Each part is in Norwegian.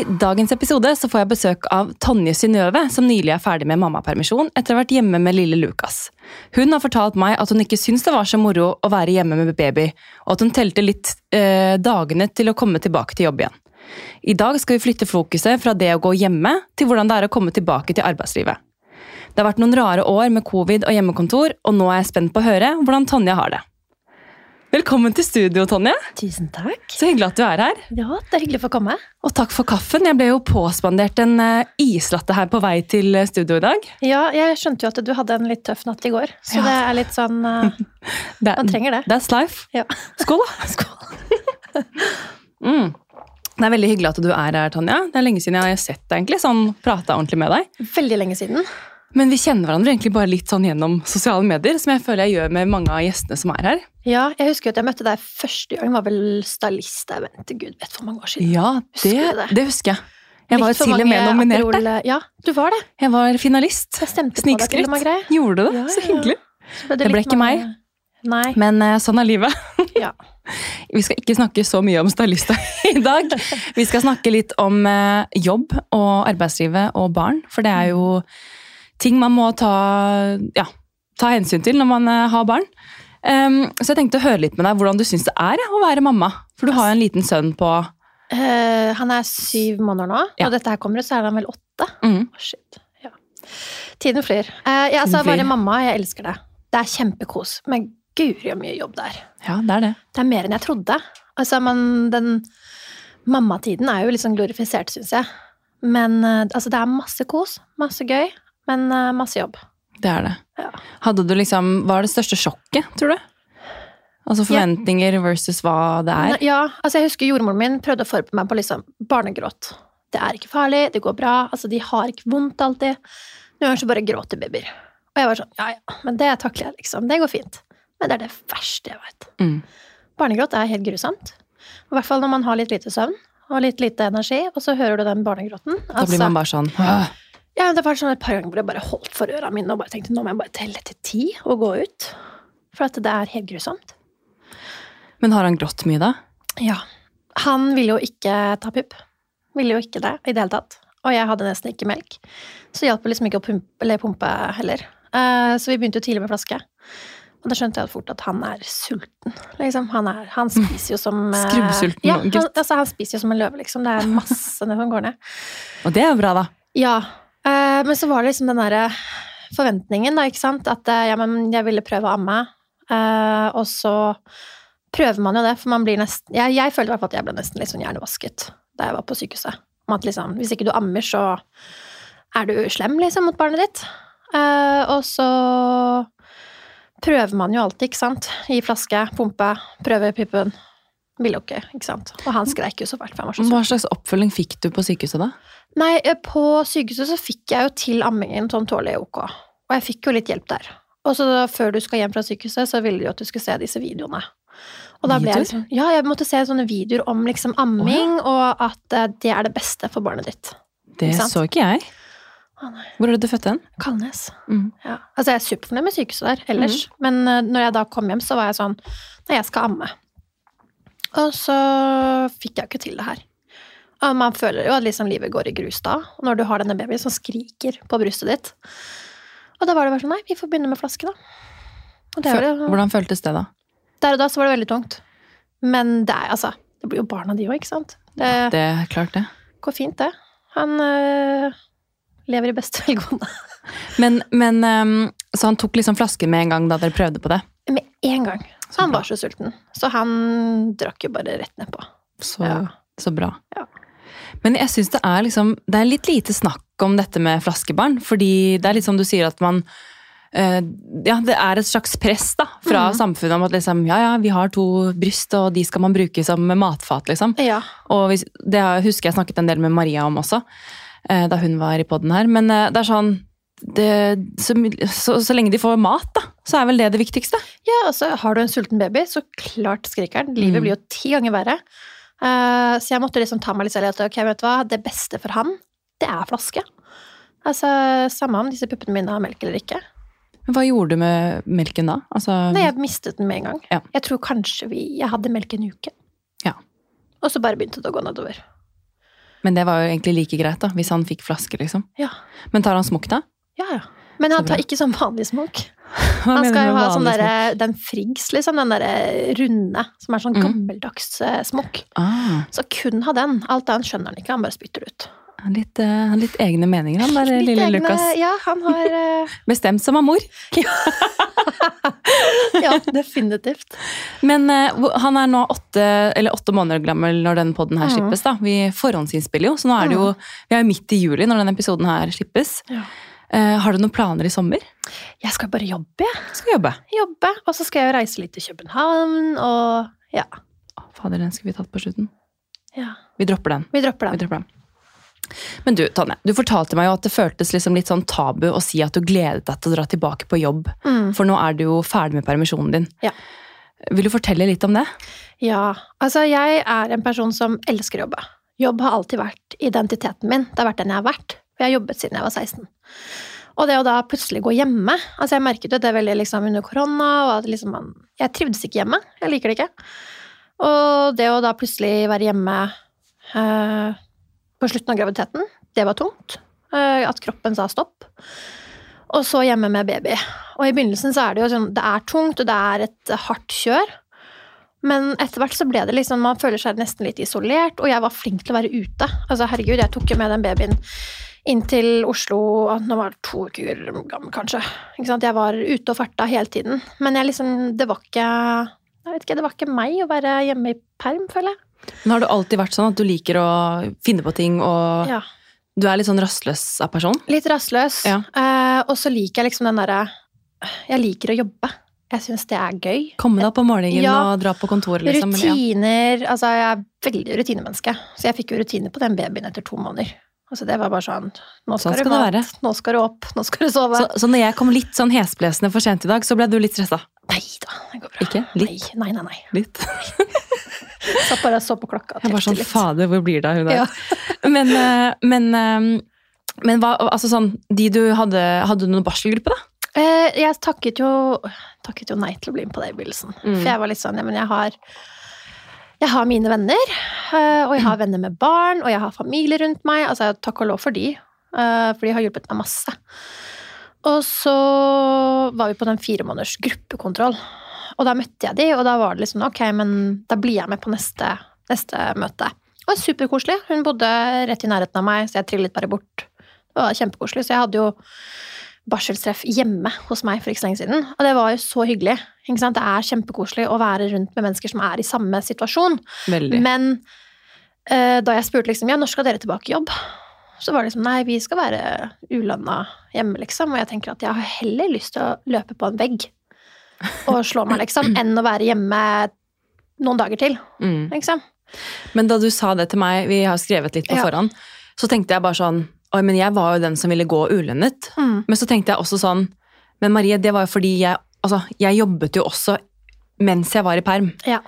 I dagens episode så får jeg besøk av Tonje Synnøve, som nylig er ferdig med mammapermisjon etter å ha vært hjemme med lille Lukas. Hun har fortalt meg at hun ikke syns det var så moro å være hjemme med baby, og at hun telte litt eh, dagene til å komme tilbake til jobb igjen. I dag skal vi flytte fokuset fra det å gå hjemme til hvordan det er å komme tilbake til arbeidslivet. Det har vært noen rare år med covid og hjemmekontor, og nå er jeg spent på å høre hvordan Tonje har det. Velkommen til studio, Tonje. Tusen takk. Så hyggelig at du er her. Ja, det er hyggelig å få komme. Og takk for kaffen. Jeg ble jo påspandert en uh, islatte her på vei til eh, studio i dag. Ja, jeg skjønte jo at du hadde en litt tøff natt i går, så Ja. det er litt sånn uh, Man trenger det. That's life. Ja. Skål, da. Skål. Mm. Det er veldig hyggelig at du er her, Tonje. Det er lenge siden jeg har sett deg, egentlig, sånn prata ordentlig med deg. Veldig lenge siden. Men vi kjenner hverandre egentlig bare litt sånn gjennom sosiale medier, som jeg føler jeg gjør med mange av gjestene som er her. Ja, jeg husker at jeg møtte deg første gang, var vel stylist jeg venter gud vet for mange år siden. Ja, det, husker, det? det husker jeg. Jeg var til og med nominert. der. Aperol- Ja, du var det. Jeg var finalist. Med. Gjorde du det? Ja, Så ja. hyggelig. Så ble Det ble ikke mange- Nei. Men eh, sånn er livet. Ja. Vi skal ikke snakke så mye om stylister i dag. Vi skal snakke litt om eh, jobb og arbeidslivet og barn. For det er jo ting man må ta, ja, ta hensyn til når man eh, har barn. Um, så jeg tenkte å høre litt med deg hvordan du syns det er å være mamma. For du har jo en liten sønn på uh, han er syv måneder nå, Ja. og dette her kommer ut, så er han vel åtte. mm, shit. Ja. Tiden flyr. Uh, jeg, altså, flyr. bare mamma, jeg elsker det. Det er kjempekos. Men guri hvor mye jobb det er. Ja, det er det. Det er mer enn jeg trodde. Altså, man, den mammatiden er jo litt sånn glorifisert, syns jeg. Men uh, altså, det er masse kos, masse gøy, men eh, masse jobb. Det er det. Ja. Hadde du liksom, Hva er det største sjokket, tror du? Altså forventninger versus hva det er? Ja, altså jeg husker jordmoren min prøvde å forberede meg på liksom barnegråt. Det er ikke farlig, det går bra, altså de har ikke vondt alltid. Noen ganger så bare gråter babyer. Og jeg var sånn, ja ja, men det takler jeg liksom, det går fint. Men det er det verste jeg vet. Mm. Barnegråt er helt grusomt. I hvert fall når man har litt lite søvn og litt lite energi, og så hører du den barnegråten. Da blir man bare sånn «Åh». Ja, det var sånn et par ganger hvor jeg bare holdt for øra mine og bare tenkte nå må jeg bare telle til ti og gå ut. For at det er helt grusomt. Men har han grått mye, da? Ja. Han ville jo ikke ta pupp. Ville jo ikke det i det hele tatt. Og jeg hadde nesten ikke melk. Så hjalp det liksom ikke å pumpe, eller pumpe heller. Eh, så vi begynte jo tidlig med flaske. Og da skjønte jeg fort at han er sulten. Liksom. Han, er, han spiser jo som eh, Skrubbsulten Ja, han, altså, han spiser jo som en løve, liksom. Det er masse som går ned. Og det er jo bra, da. Ja. Eh, men så var det liksom den derre forventningen, da, ikke sant. At eh, ja, men jeg ville prøve å amme. Uh, og så prøver man jo det, for man blir nesten Jeg, jeg følte i hvert fall at jeg ble nesten litt sånn hjernevasket da jeg var på sykehuset. Om at liksom, hvis ikke du ammer, så er du slem, liksom, mot barnet ditt. Uh, og så prøver man jo alltid, ikke sant. Gi flaske, pumpe, prøve pipen. Ville jo ikke, ikke sant. Og han skreik jo så fælt. Hva slags oppfølging fikk du på sykehuset, da? Nei, eh, på sykehuset så fikk jeg jo til ammingen sånn tålelig ok. Og jeg fikk jo litt hjelp der. Og så før du skal hjem fra sykehuset, så ville de at du skulle se disse videoene. Og da ble jeg liksom, ja, jeg måtte se sånne videoer om liksom amming, og at eh, det er det beste for barnet ditt. Det Ikke så ikke jeg. Ah. Hvor er det du født hen? Kalnes. Mm. Ja. Altså, jeg er superfornøyd med sykehuset der ellers, men uh, når jeg da kom hjem, så var jeg sånn Nei, jeg skal amme. Og så fikk jeg jo ikke til det her. Man føler jo at liksom livet går i grus da, når du har denne babyen som skriker på brystet ditt. Og da var det bare sånn Nei, vi får begynne med flaske, da. Det jo, Hvordan føltes det, da? der og da så var det veldig tungt. Men det er altså Det blir jo barna de òg, ikke sant? Det Det er klart, det. går fint, det. Han øh, lever i beste velgående. Men, men øh, Så han tok liksom flasken med en gang da dere prøvde på det? Med en gang. Så han var så sulten. Så han drakk jo bare rett nedpå. Så, Ja. så bra. Ja. Men jeg syns det er liksom Det er litt lite snakk om dette med flaskebarn. Fordi det er litt som du sier at man eh, Ja, det er et slags press da fra mm. samfunnet om at liksom Ja, ja, vi har to bryst, og de skal man bruke som matfat, liksom. Ja. Og hvis, det husker jeg snakket en del med Maria om også, eh, da hun var i poden her. Men eh, det er sånn det, så, så, så lenge de får mat, da, så er vel det det viktigste. ja, og så har du en sulten baby, så klart skriker den. Livet Mm. blir jo ti ganger verre. Eh, så jeg måtte liksom ta meg litt selv i at ok, vet du hva, det beste for han, det er flaske. Altså, Samme om disse puppene mine har melk eller ikke. Men hva gjorde du med melken da? Altså, Nei, jeg mistet den med en gang. Ja. Jeg tror kanskje vi Jeg hadde melk en uke. Ja. Og så bare begynte det å gå nedover. Men det var jo egentlig like greit, da, hvis han fikk flaske, liksom. Ja. Men tar han smokk, da? Ja, ja. Men han tar ikke sånn vanlig smokk. Hva Han skal jo ha sånn derre, den Friggs, liksom. Den derre runde, som er sånn Mm. gammeldags eh, smokk. Ah, Så kun ha den. Alt annet skjønner han ikke, han bare spytter det ut. han litt, uh, litt egne meninger, han der lille egne- Lukas. Ja, han har uh... Bestemt som av mor. Ja, definitivt. Men uh, han er nå åtte, eller åtte måneder gammel når den podden her Mm. slippes. da. Vi forhåndsinnspiller jo, så nå er det jo, vi er jo midt i juli når den episoden her slippes. Ja. Eh, har du noen planer i sommer? Jeg skal bare jobbe, jeg. Skal jobbe. Jobbe, og så skal jeg reise litt til København, og ja. Å, Fader, den skulle vi tatt på slutten. ja. Vi dropper den. Vi dropper Vi den. dropper den. Men du, Tanne, du fortalte meg jo at det føltes liksom litt sånn tabu å si at du gledet deg til å dra tilbake på jobb. Mm. For nå er du jo ferdig med permisjonen din. Ja. Vil du fortelle litt om det? Ja, altså jeg er en person som elsker å jobbe. Jobb har alltid vært identiteten min. Det har vært den jeg har vært. Jeg har jobbet siden jeg var 16. Og det å da plutselig gå hjemme altså Jeg merket jo det veldig liksom under korona, og at liksom man Jeg trivdes ikke hjemme. Jeg liker det ikke. Og det å da plutselig være hjemme eh, på slutten av graviditeten, det var tungt. Eh, at kroppen sa stopp. Og så hjemme med baby. Og i begynnelsen så er det jo sånn Det er tungt, og det er et hardt kjør. Men etter hvert så ble det liksom Man føler seg nesten litt isolert, og jeg var flink til å være ute. Altså herregud, jeg tok jo med den babyen inn til Oslo Nå var det to uker gammel, kanskje. Jeg var ute og farta hele tiden. Men jeg liksom Det var ikke Jeg vet ikke, det var ikke meg å være hjemme i perm, føler jeg. Men har du alltid vært sånn at du liker å finne på ting, og Ja. du er litt sånn rastløs av person? Litt rastløs. Ja. Eh, og så liker jeg liksom den derre Jeg liker å jobbe. Jeg syns det er gøy. Komme deg opp om morgenen Ja. og dra på kontoret, liksom? Rutiner Altså, jeg er veldig rutinemenneske. Så jeg fikk jo rutiner på den babyen etter to måneder. Altså, det var bare sånn Nå skal, Sånn du skal du mat, nå skal du opp, nå skal du sove. Så, så når jeg kom litt sånn hesblesende for sent i dag, så ble du litt stressa? Nei da, det går bra. Ikke? Litt? Nei, nei, nei. nei. Litt? Satt bare og så på klokka. Jeg bare sånn, litt. fader, hvor blir det av hun der? Ja. Men, eh, men, eh, men hva, altså sånn, de du hadde, hadde du noen barselgruppe, da? Eh, jeg takket jo, takket jo nei til å bli med på det i begynnelsen. Mm. For jeg var litt sånn, ja, men jeg har jeg har mine venner, eh, og jeg har venner med barn, og jeg har familie rundt meg. Altså, takk og lov for de, eh, for de har hjulpet meg masse. Og så var vi på den fire måneders gruppekontroll. Og da møtte jeg de, og da var det liksom ok, men da blir jeg med på neste, neste møte. Var superkoselig. Hun bodde rett i nærheten av meg, så jeg trillet bare bort. Det var kjempekoselig. Så jeg hadde jo barseltreff hjemme hos meg for ikke så lenge siden. Og det var jo så hyggelig. Det er kjempekoselig å være rundt med mennesker som er i samme situasjon. Veldig. Men uh, da jeg spurte liksom, ja, når skal dere tilbake i jobb? Så var det liksom, nei, vi skal være ulønna hjemme, liksom. Og jeg tenker at jeg har heller lyst til å løpe på en vegg og slå meg, liksom, enn å være hjemme noen dager til, Mm. liksom. Men da du sa det til meg, vi har skrevet litt på Ja. forhånd, så tenkte jeg bare sånn Oi, men jeg var jo den som ville gå ulønnet. Mm. Men så tenkte jeg også sånn Men Marie, det var jo fordi jeg Altså, jeg jobbet jo også mens jeg var i perm. Ja.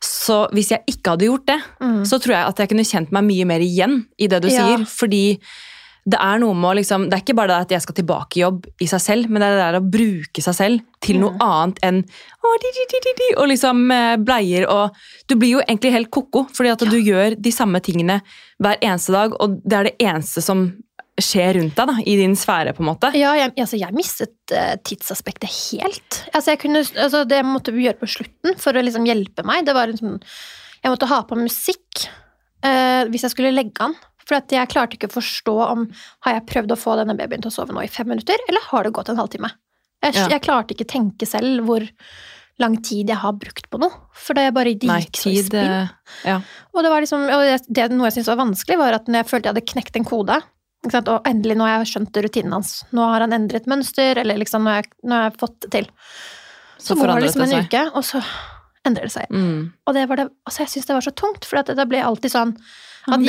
Så hvis jeg ikke hadde gjort det, Mm. så tror jeg at jeg kunne kjent meg mye mer igjen i det du Ja. sier. Fordi det er noe med å liksom Det er ikke bare det at jeg skal tilbake i jobb i seg selv, men det er det der å bruke seg selv til noe Mm. annet enn å, di, di, di, og liksom eh, bleier og Du blir jo egentlig helt ko-ko, fordi at du gjør de samme tingene hver eneste dag, og det er det eneste som skjer rundt deg, da, i din sfære, på en måte. Ja, jeg, altså, jeg mistet uh, tidsaspektet helt. Altså, jeg kunne, altså, det jeg måtte gjøre på slutten for å liksom hjelpe meg, det var en sånn Jeg måtte ha på musikk uh, hvis jeg skulle legge an. For at jeg klarte ikke å forstå om har jeg prøvd å få denne babyen til å sove nå i fem minutter, eller har det gått en halvtime. Jeg, Ja. jeg klarte ikke tenke selv hvor lang tid jeg har brukt på noe. For det bare det Nei, gikk så i eh, Ja. Og det var liksom, og det, det, noe jeg syntes var vanskelig, var at når jeg følte jeg hadde knekt en kode? Og endelig nå har jeg skjønt rutinen hans, nå har han endret mønster, eller liksom nå har jeg, nå har jeg fått det til, så, Så går det liksom en seg. uke, og så endrer det seg. Mm. Og det var det, altså jeg syns det var så tungt, for det, ble alltid sånn at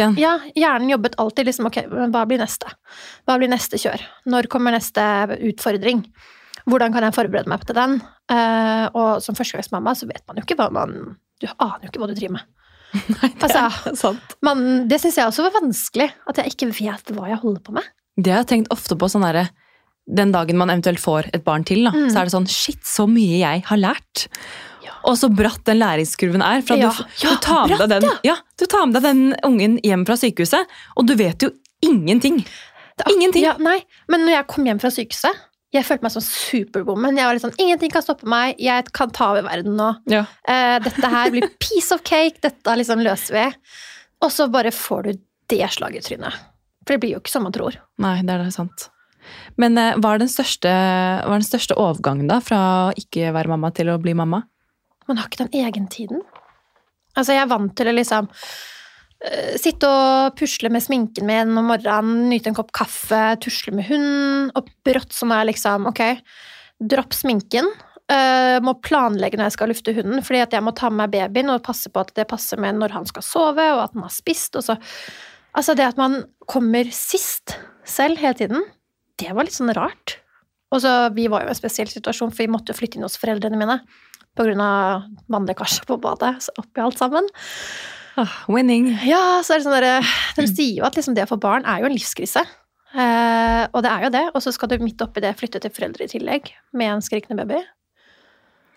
igjen. Ja, hjernen jobbet alltid liksom, ok, men hva blir neste? Hva blir neste kjør? Når kommer neste utfordring? Hvordan kan jeg forberede meg til den? Uh, og som førstegangsmamma så vet man jo ikke hva man Du aner jo ikke hva du driver med. Nei, det Altså, er sant. man, det syns jeg også var vanskelig. At jeg ikke vet hva jeg holder på med. Det har jeg tenkt ofte på sånn derre Den dagen man eventuelt får et barn til, da, Mm. så er det sånn Shit, så mye jeg har lært! Og så bratt den læringskurven er. For at Ja. du, du, tar bratt, den, ja, du tar med deg den ungen hjem fra sykehuset, og du vet jo ingenting. Ingenting. Ja, nei, men når jeg kom hjem fra sykehuset jeg følte meg som superwoman. Jeg var litt sånn, Ingenting kan stoppe meg, jeg kan ta over verden nå. Ja. Eh, dette her blir piece of cake, dette liksom løser vi. Og så bare får du det slaget i trynet. For det blir jo ikke som man tror. Nei, det er det sant. Men eh, hva er den største, hva er den største overgangen da, fra å ikke være mamma til å bli mamma? Man har ikke den egentiden. Altså, jeg er vant til å liksom sitte og pusle med sminken min om morgenen, nyte en kopp kaffe, tusle med hunden, og brått sånn er liksom Ok, dropp sminken. Uh, må planlegge når jeg skal lufte hunden, fordi at jeg må ta med meg babyen og passe på at det passer med når han skal sove, og at han har spist. Og så. Altså, det at man kommer sist selv hele tiden, det var litt sånn rart. Og så, Vi var jo i en spesiell situasjon, for vi måtte jo flytte inn hos foreldrene mine pga. vannlekkasje på badet. Så oppi alt sammen. Ah, winning. Ja, så er det sånn der, De sier jo at liksom det å få barn er jo en livskrise. Eh, og det er jo det. Og så skal du midt oppi det flytte til foreldre i tillegg med en skrikende baby.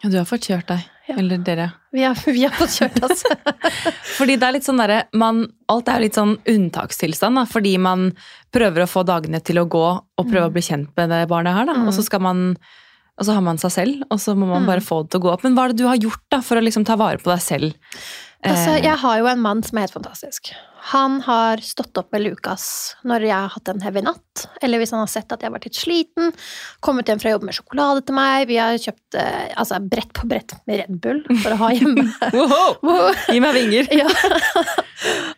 Ja, du har fått kjørt deg. Ja. Eller dere. Vi har, vi har fått kjørt oss. Fordi det er litt sånn derre Alt er jo litt sånn unntakstilstand, da, fordi man prøver å få dagene til å gå og prøve å bli kjent med det barnet her, da. Mm. Og så skal man og så har man seg selv, og så må man Mm. bare få det til å gå opp. Men hva er det du har gjort da, for å liksom ta vare på deg selv? Altså, Eh, jeg har jo en mann som er helt fantastisk. Han har stått opp med Lukas når jeg har hatt en heavy natt, eller hvis han har sett at jeg har vært litt sliten, kommet hjem fra jobb med sjokolade til meg, vi har kjøpt eh, altså, brett på brett med Red Bull for å ha hjemme. Wow. Gi meg vinger! Ja.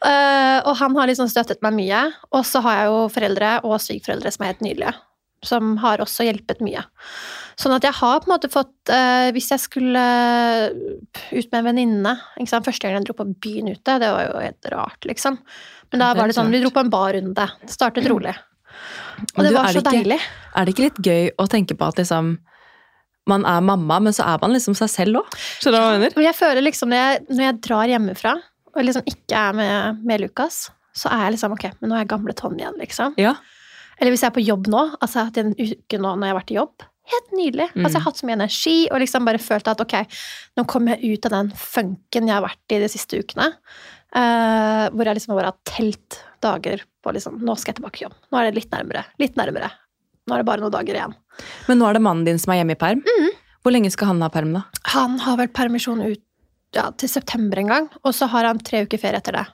Eh, og han har liksom støttet meg mye. Og så har jeg jo foreldre og svigerforeldre som er helt nydelige. Som har også hjulpet mye. Sånn at jeg har på en måte fått eh, Hvis jeg skulle ut med en venninne? Første gangen jeg dro på byen ute, det var jo helt rart, liksom. Men da var det sånn, vi dro på en barrunde. Startet rolig. Og det du, var så det ikke- deilig. Er det ikke litt gøy å tenke på at liksom man er mamma, men så er man liksom seg selv òg? Skjønner du hva jeg mener? Men jeg føler liksom når jeg, når jeg drar hjemmefra og liksom ikke er med, med Lukas, så er jeg liksom ok, men nå er jeg gamle Tonje igjen, liksom. Ja. Eller hvis jeg er på jobb nå, altså jeg har hatt en uke nå når jeg har vært i jobb. Helt nydelig. Mm. Altså jeg har hatt så mye energi og liksom bare følt at ok, nå kommer jeg ut av den funken jeg har vært i de siste ukene. Uh, hvor jeg liksom bare har telt dager på liksom Nå skal jeg tilbake i jobb. Nå er det litt nærmere. Litt nærmere. Nå er det bare noen dager igjen. Men nå er det mannen din som er hjemme i perm. Mm. Hvor lenge skal han ha perm, da? Han har vel permisjon ut ja, til september en gang, og så har han tre uker ferie etter det.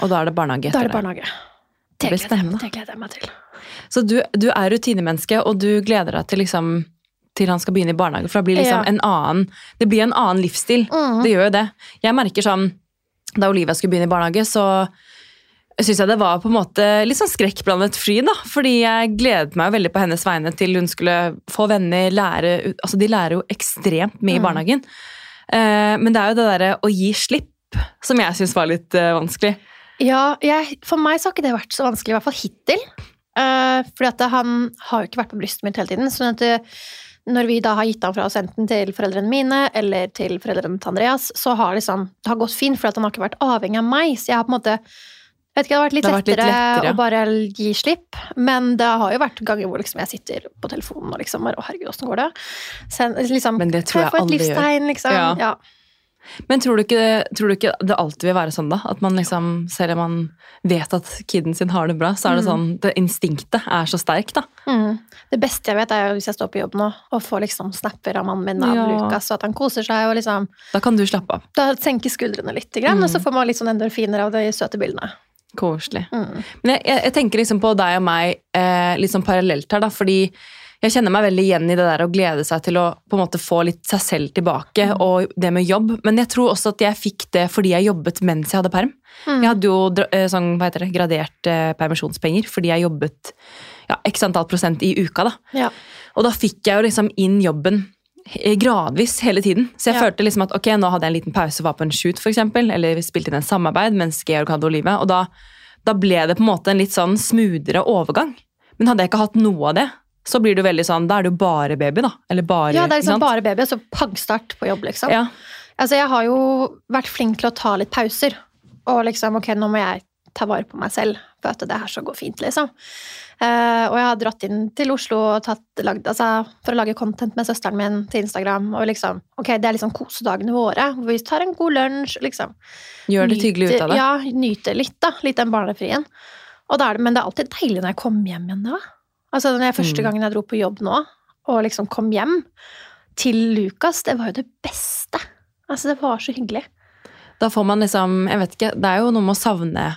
Og da er det barnehage etter Da er det barnehage. Det blir spennende. Det gleder jeg meg til. Så du, du er rutinemenneske, og du gleder deg til liksom til han skal begynne i barnehage, for det blir liksom Ja. en annen Det blir en annen livsstil. Mm. Det gjør jo det. Jeg merker sånn Da Olivia skulle begynne i barnehage, så syns jeg det var på en måte litt sånn skrekkblandet fryd, da. Fordi jeg gledet meg veldig på hennes vegne til hun skulle få venner, lære Altså, de lærer jo ekstremt mye i Mm. barnehagen. Eh, men det er jo det derre å gi slipp som jeg syns var litt eh, vanskelig. Ja, jeg, for meg så har ikke det vært så vanskelig, i hvert fall hittil. Uh, fordi at han har jo ikke vært på brystet mitt hele tiden. sånn at det, når vi da har gitt han fra oss enten til foreldrene mine eller til foreldrene til Andreas, så har liksom, det har gått fint, for han har ikke vært avhengig av meg. Så jeg har på en måte vet ikke, Det har vært litt, har vært litt lettere, lettere. å bare gi slipp. Men det har jo vært ganger hvor liksom jeg sitter på telefonen og liksom bare, Å, herregud, åssen går det? Så, liksom, Men det tror jeg, jeg får et alle gjør. livstegn, liksom? Ja. Ja. Men tror du, ikke, tror du ikke det alltid vil være sånn, da? At man liksom, selv om man vet at kiden sin har det bra, så er det Mm. sånn Det instinktet er så sterkt, da. Mm. Det beste jeg vet, er jo hvis jeg står på jobb nå og får liksom snapper av mannen min av Ja. Lukas, og at han koser seg, og liksom Da kan du slappe av. Da senker skuldrene litt, grann, Mm. og så får man litt sånn endorfiner av de søte bildene. Koselig. Mm. Men jeg, jeg, jeg tenker liksom på deg og meg eh, litt sånn parallelt her, da, fordi jeg kjenner meg veldig igjen i det der å glede seg til å på en måte få litt seg selv tilbake, og det med jobb. Men jeg tror også at jeg fikk det fordi jeg jobbet mens jeg hadde perm. Mm. Jeg hadde jo eh, sånn, hva heter det, gradert eh, permisjonspenger fordi jeg jobbet ja, x antall prosent i uka. da. Ja. Og da fikk jeg jo liksom inn jobben gradvis hele tiden. Så jeg Ja. følte liksom at ok, nå hadde jeg en liten pause, var på en shoot for eksempel, eller vi spilte inn en samarbeid mens Georg hadde Olive, og da, da ble det på en måte en litt sånn smoothere overgang. Men hadde jeg ikke hatt noe av det, så blir du veldig sånn, da er du bare baby da. Eller bare, ja, det er liksom sant? bare baby, og så pangstart på jobb, liksom. Ja, Altså, jeg har jo vært flink til å ta litt pauser, og liksom ok, nå må jeg ta vare på meg selv. For at det her så går fint, liksom. Uh, og jeg har dratt inn til Oslo og tatt, lagd, altså, for å lage content med søsteren min til Instagram. Og liksom, ok, Det er liksom kosedagene våre, hvor vi tar en god lunsj. liksom. Gjør det hyggelig ut av det. Ja, nyter litt, da. Litt den barnefrien. Er det, men det er alltid deilig når jeg kommer hjem igjen da. Altså, den første Mm. gangen jeg dro på jobb nå, og liksom kom hjem til Lukas, det var jo det beste. Altså, det var så hyggelig. Da får man liksom Jeg vet ikke, det er jo noe med å savne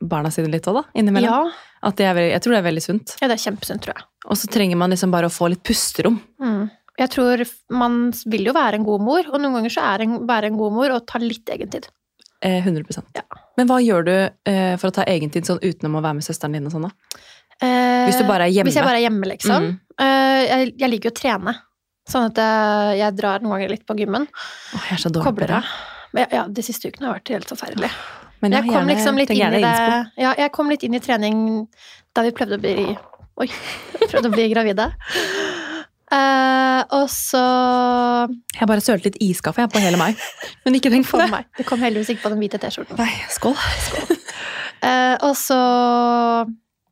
barna sine litt òg, da. Innimellom. Ja, er jeg tror det er veldig sunt. ja, det er kjempesunt, tror jeg. Og så trenger man liksom bare å få litt pusterom. Mm. Jeg tror man vil jo være en god mor, og noen ganger så er en, være en god mor og ta litt egentid. Eh, 100% Ja. Men hva gjør du eh, for å ta egentid sånn utenom å være med søsteren din og sånn, da? Eh, Hvis du bare er hjemme? Hvis jeg bare er hjemme, liksom. Mm. Eh, jeg, jeg liker jo å trene. Sånn at jeg, jeg drar noen ganger litt på gymmen. Åh, jeg er så dårlig Kobler av. Men ja, de siste ukene har vært helt forferdelig. Men jeg jeg kom liksom litt inn i det. Ja, jeg kom litt inn i trening da vi prøvde å bli Oi. Prøvde å bli gravide. Uh, og så Jeg bare sølte litt iskaffe jeg, på hele meg. Men ikke tenk på det. meg. Det kom heldigvis ikke på den hvite T-skjorten. Nei, skål. Eh, og så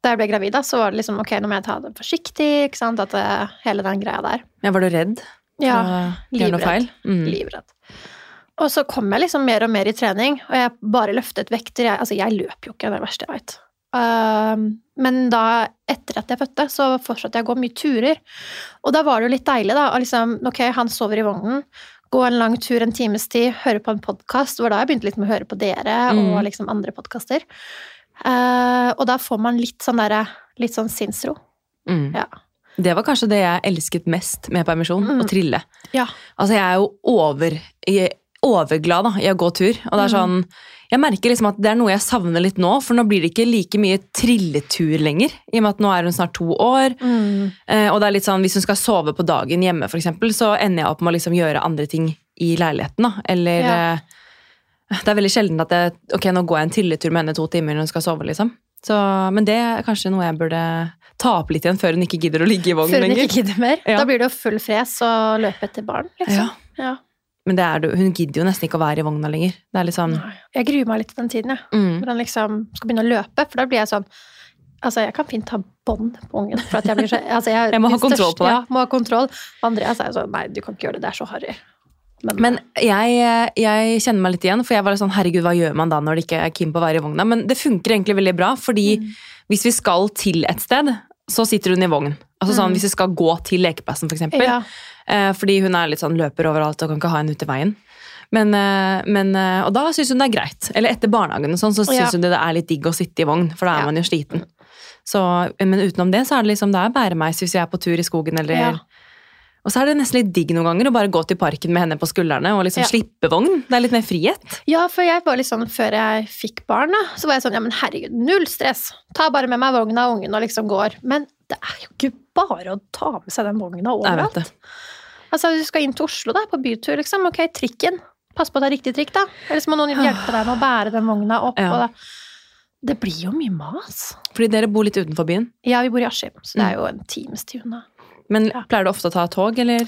da jeg ble gravid, da, så var det liksom ok, nå må jeg ta det forsiktig. ikke sant, at det, Hele den greia der. Ja, var du redd? Ja, livredd. Mm. livredd. Og så kom jeg liksom mer og mer i trening, og jeg bare løftet vekter. Jeg, altså, jeg løper jo ikke, det er det verste jeg veit. men da, etter at jeg fødte, så fortsatte jeg å gå mye turer. Og da var det jo litt deilig, da. Og liksom, ok, han sover i vognen. Gå en lang tur en times tid, høre på en podkast. Det var da jeg begynte litt med å høre på dere Mm. og liksom andre podkaster. Og da får man litt sånn derre Litt sånn sinnsro. Mm. Ja. Det var kanskje det jeg elsket mest med permisjon, Mm. å trille. Ja. Altså, jeg er jo over, jeg er overglad da, i å gå tur. Og det er Mm. sånn, jeg merker liksom at det er noe jeg savner litt nå, for nå blir det ikke like mye trilletur lenger. I og med at nå er hun snart to år. Mm. Eh, og det er litt sånn, hvis hun skal sove på dagen hjemme, for eksempel, så ender jeg opp med å liksom gjøre andre ting i leiligheten. da. Eller Ja. eh, det er veldig sjelden at jeg, ok, nå går jeg en trilletur med henne to timer når hun skal sove. liksom. Så, men det er kanskje noe jeg burde ta opp litt igjen før hun ikke gidder å ligge i vogn Før hun lenger. ikke gidder mer. Ja. Da blir det jo full fres og løpe etter barn, liksom. Ja. Ja. Men det er, hun gidder jo nesten ikke å være i vogna lenger. Det er litt sånn Jeg gruer meg litt til den tiden, jeg. mm. Når han liksom skal begynne å løpe, for da blir jeg sånn Altså, jeg kan fint ta bånd på ungen. For at jeg blir så altså, jeg, Jeg må ha kontroll kontroll på deg. Ja, må ha kontroll. Andreas er jo sånn Nei, du kan ikke gjøre det, det er så harry. Men, Men jeg, jeg kjenner meg litt igjen, for jeg var litt sånn herregud, hva gjør man da når det ikke er keen på å være i vogna? Men det funker egentlig veldig bra, fordi Mm. hvis vi skal til et sted, så sitter hun i vogn. Altså sånn, Mm. Hvis vi skal gå til lekeplassen, for eksempel. ja. Eh, fordi hun er litt sånn løper overalt og kan ikke ha henne ute i veien. Men, eh, men, eh, og da syns hun det er greit. Eller etter barnehagen og sånn, så syns Ja. hun det er litt digg å sitte i vogn, for da er Ja. man jo sliten. Så, men utenom det så er det liksom, det er bæremeis hvis vi er på tur i skogen eller Ja. Og så er det nesten litt digg noen ganger å bare gå til parken med henne på skuldrene og liksom Ja. slippe vogn. Det er litt mer frihet. ja, for jeg var litt sånn før jeg fikk barn, da, så var jeg sånn Ja, men herregud, null stress. Ta bare med meg vogna og ungen og liksom går. Men det er jo ikke bare å ta med seg den vogna overalt. Altså, du skal inn til Oslo, da, på bytur, liksom. Ok, trikken. Pass på at det er riktig trikk, da. Eller så må noen hjelpe deg med å bære den vogna opp. Ja. Og det, det blir jo mye mas. Fordi dere bor litt utenfor byen. Ja, vi bor i Askim, så det Mm. er jo en times tid unna. Men Ja. pleier du ofte å ta tog, eller?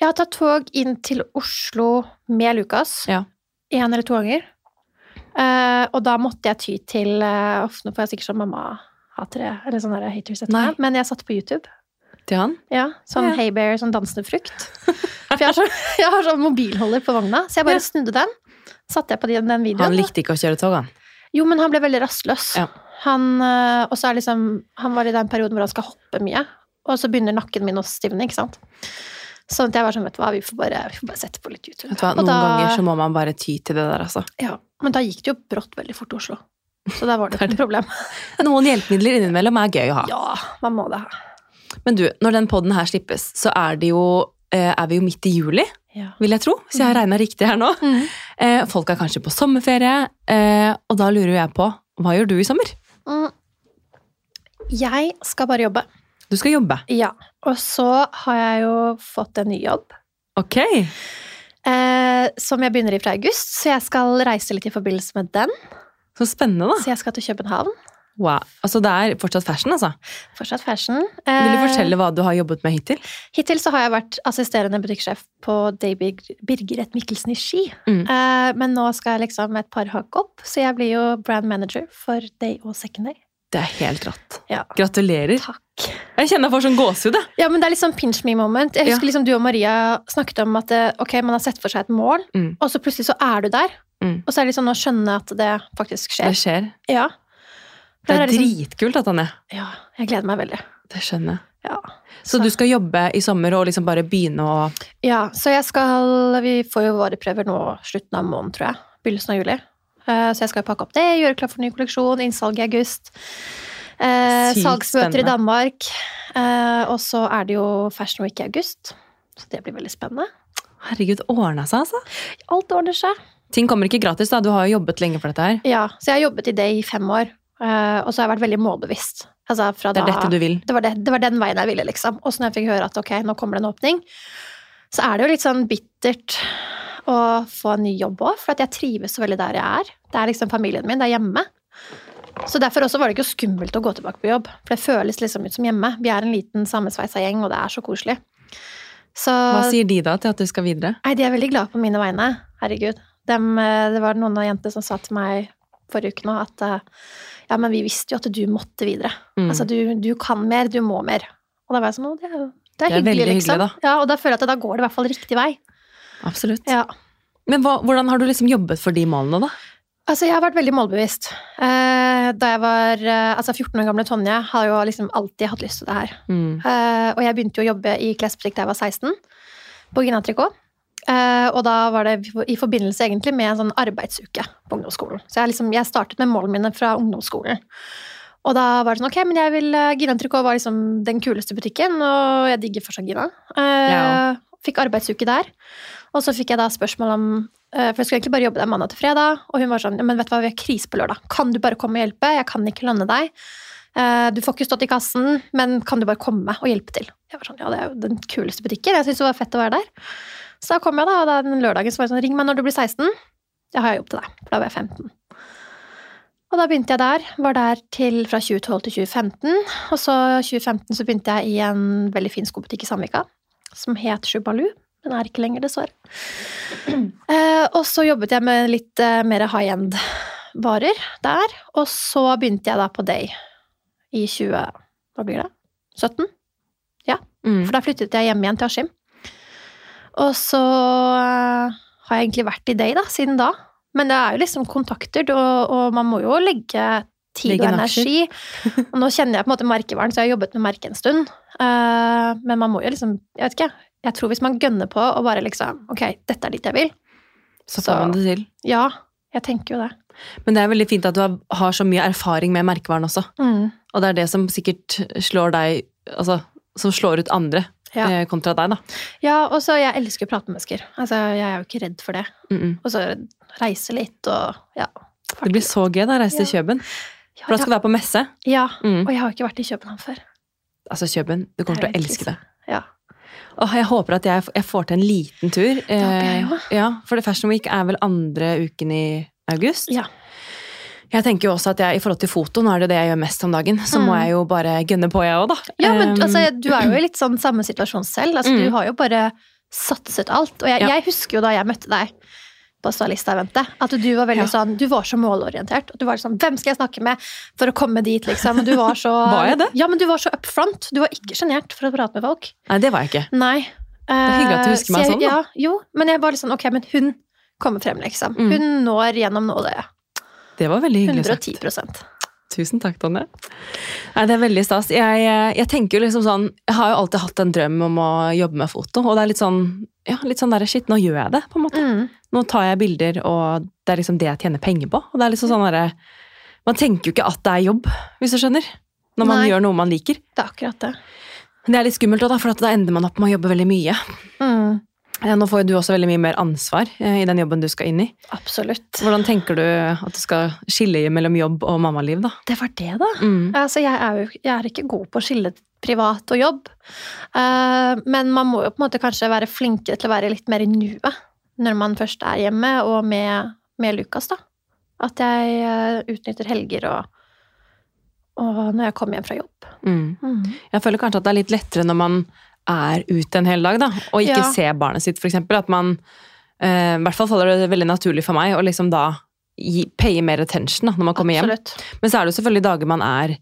Jeg har tatt tog inn til Oslo med Lukas. Ja. Én eller to ganger. Uh, og da måtte jeg ty til uh, Nå får jeg sikkert sånn mamma-hatere, eller sånn haters etter meg, men jeg satt på YouTube. Til han? Ja, sånn Ja. Haybear, sånn dansende frukt. For jeg har sånn, jeg har sånn mobilholder på vogna, så jeg bare Ja. snudde den. Satte jeg på den, den videoen. Han likte ikke å kjøre tog, han. Jo, men han ble veldig rastløs. Ja. Han, eh, og så er liksom, han var i den perioden hvor han skal hoppe mye, og så begynner nakken min å stivne, ikke sant. Sånn at jeg var sånn, vet du hva, vi får bare, vi får bare sette på litt YouTube. Vet du hva, Noen da- ganger så må man bare ty til det der, altså. Ja, men da gikk det jo brått veldig fort til Oslo. Så der var det ikke noe problem. Noen hjelpemidler innimellom er gøy å ha. Ja, man må det ha. Men du, når den podden her slippes, så er det jo eh, er vi jo midt i juli, Ja. vil jeg tro. Hvis jeg har regna riktig her nå. Mm. Eh, folk er kanskje på sommerferie, eh, og da lurer jeg på hva gjør du i sommer? Mm. Jeg skal bare jobbe. Du skal jobbe. Ja. Og så har jeg jo fått en ny jobb. Ok. Eh, som jeg begynner i fra august, så jeg skal reise litt i forbindelse med den. Så spennende, da. Så jeg skal til København. Wow. Altså, det er fortsatt fashion, altså. Fortsatt fashion. Vil du Eh, fortelle hva du har jobbet med hittil? Hittil så har jeg vært assisterende butikksjef på Day Birgeret Mikkelsen i Ski. Mm. Eh, men nå skal jeg liksom et par hakk opp, så jeg blir jo brand manager for Day og Second Day. Det er helt rått. Ja. Gratulerer. Takk. Jeg kjenner jeg får sånn gåsehud. Ja, men det er litt sånn pinch me moment. Jeg husker Ja. liksom du og Maria snakket om at eh, ok, man har sett for seg et mål, Mm. og så plutselig så er du der. Mm. Og så er det liksom å skjønne at det faktisk skjer. Det skjer. Ja. Det er liksom, dritkult, han er. ja, jeg gleder meg veldig. Det skjønner jeg. Ja. Så du skal jobbe i sommer og liksom bare begynne å ja, så jeg skal Vi får jo våre prøver nå slutten av måneden, tror jeg. Begynnelsen av juli. Eh, Så jeg skal pakke opp det, gjøre klar for ny kolleksjon, innsalg i august. Eh, salgsmøter i. Danmark. Eh, og så er det jo Fashion Week i august. Så det blir veldig spennende. Herregud, ordna seg, altså. Alt ordner seg. Ting kommer ikke gratis, da. Du har jo jobbet lenge for dette her. Ja, så jeg har jobbet i det i fem år. eh, og så har jeg vært veldig målbevisst. Altså fra Det er da, dette du vil. det, var det, det var den veien jeg ville, liksom. Og så når jeg fikk høre at ok, nå kommer det en åpning, så er det jo litt sånn bittert å få en ny jobb òg, for at jeg trives så veldig der jeg er. Det er liksom familien min, det er hjemme. Så derfor også var det ikke skummelt å gå tilbake på jobb, for det føles liksom ut som hjemme. Vi er en liten sammensveisa gjeng, og det er så koselig. Så Hva sier de da til at du skal videre? Nei, de er veldig glade på mine vegne. Herregud. Dem, eh, det var noen av jentene som sa til meg forrige uke nå at eh, ja, men vi visste jo at du måtte videre. Mm. Altså, du, du kan mer, du må mer. Og da var jeg sånn, det er, jo- det er, Det er hyggelig, veldig liksom. hyggelig, Ja, og da føler jeg at da går det i hvert fall riktig vei. Absolutt. Ja. Men hva, hvordan har du liksom jobbet for de målene, da? Altså, jeg har vært veldig målbevisst. Eh, da jeg var eh, altså 14 år gamle Tonje, har jo liksom alltid hatt lyst til det her. Mm. Eh, og jeg begynte jo å jobbe i klesbutikk da jeg var 16, på Ginatrico. Eh, og da var det i forbindelse egentlig med en sånn arbeidsuke på ungdomsskolen. Så jeg, liksom, jeg startet med målene mine fra ungdomsskolen. Og da var det sånn, ok, men jeg vil, Gina Tricot var liksom den kuleste butikken, og jeg digger fortsatt Gina. Eh, Ja. Fikk arbeidsuke der. Og så fikk jeg da spørsmål om For jeg skulle egentlig bare jobbe der mandag til fredag, og hun var sånn ja, men vet du hva, vi har krise på lørdag. Kan du bare komme og hjelpe? Jeg kan ikke lønne deg. Eh, Du får ikke stått i kassen, men kan du bare komme og hjelpe til? Jeg var sånn, ja, det er jo den kuleste butikken. Jeg syntes det var fett å være der. Så da kom jeg, da, og da den lørdagen så var det sånn, ring meg når du blir 16. Jeg har jobb til deg, for da var jeg 15. Og da begynte jeg der. Var der til fra 2012 til 2015. Og så 2015 så begynte jeg i en veldig fin skobutikk i Sandvika som het Shubalu. Den er ikke lenger, dessverre. Eh, og så jobbet jeg med litt eh, mer high end-varer der. Og så begynte jeg da på Day i 20... Hva blir det? 17? Mm. For da flyttet jeg hjem igjen til Askim. Og så eh, har jeg egentlig vært i Day da, siden da. Men det er jo liksom kontakter, og, og man må jo legge tid og energi. og nå kjenner jeg på en måte merkevaren, så jeg har jobbet med merket en stund. Eh, men man må jo liksom Jeg vet ikke. Jeg tror hvis man gønner på og bare liksom Ok, dette er dit jeg vil. Så får man det til. Ja, jeg tenker jo det. Men det er veldig fint at du har, har så mye erfaring med merkevaren også. Mm. Og det er det som sikkert slår deg Altså, som slår ut andre Ja. eh, kontra deg, da. Ja, og så jeg elsker å prate med mennesker. Altså, jeg er jo ikke redd for det. Mm -mm. Og så reise litt og ja. Det blir så gøy da, å reise til Kjøben. Ja, For da skal du være på messe. ja, Mm. og jeg har ikke vært i København før. Altså, Kjøben, du kommer er til å elske det. Ja. Åh, jeg håper at jeg, jeg får til en liten tur. Det håper jeg også. jo. ja, for det Fashion Week er vel andre uken i august. Ja. Jeg tenker jo også at jeg, i forhold til foto, nå er det det jeg gjør mest om dagen, så må Mm. jeg jo bare gønne på, jeg òg, da. Ja, men Um, altså, du er jo i litt sånn samme situasjon selv. Altså, Mm. Du har jo bare satset alt. Og jeg, Ja. jeg husker jo da jeg møtte deg på stylista i vente. at du var veldig Ja. sånn, du var så målorientert. Du var sånn, hvem skal jeg snakke med for å komme dit, liksom? Du var så Var jeg det? Ja, men du var så up front. Du var ikke sjenert for å prate med folk. Nei, det var jeg ikke. Nei. Det er hyggelig at du husker meg sånn, da. Ja, jo, men jeg var litt sånn, ok, men hun kommer frem, liksom. Mm. Hun når gjennom nåløyet. Det var veldig hyggelig sagt. 110 Tusen takk, Tonje. Nei, det er veldig stas. Jeg, eh, jeg tenker jo liksom sånn Jeg har jo alltid hatt en drøm om å jobbe med foto, og det er litt sånn ja, litt sånn der, Shit, nå gjør jeg det, på en måte. mm. Nå tar jeg bilder, og det er liksom det jeg tjener penger på. Og det er liksom sånn derre Man tenker jo ikke at det er jobb, hvis du skjønner. Når man Nei. gjør noe man liker. Det er akkurat det. Men det er litt skummelt òg, for at da ender man opp med å jobbe veldig mye. Mm. Eh, Nå får jo du også veldig mye mer ansvar eh, i den jobben du skal inn i. Absolutt. Hvordan tenker du at du skal skille mellom jobb og mammaliv, da? Det var det, da. Mm. Altså, jeg, er jo, jeg er ikke god på å skille privat og jobb. Men man må jo på en måte kanskje være flinkere til å være litt mer i nuet når man først er hjemme, og med, med Lukas, da. At jeg utnytter helger og, og når jeg kommer hjem fra jobb. Mm. Jeg føler kanskje at det er litt lettere når man er ute en hel dag, da, og ikke Ja. ser barnet sitt, eksempel. At man eh, I hvert fall faller det veldig naturlig for meg å liksom da gi, paye mer attention da, når man kommer hjem. Men så er det jo selvfølgelig dager man er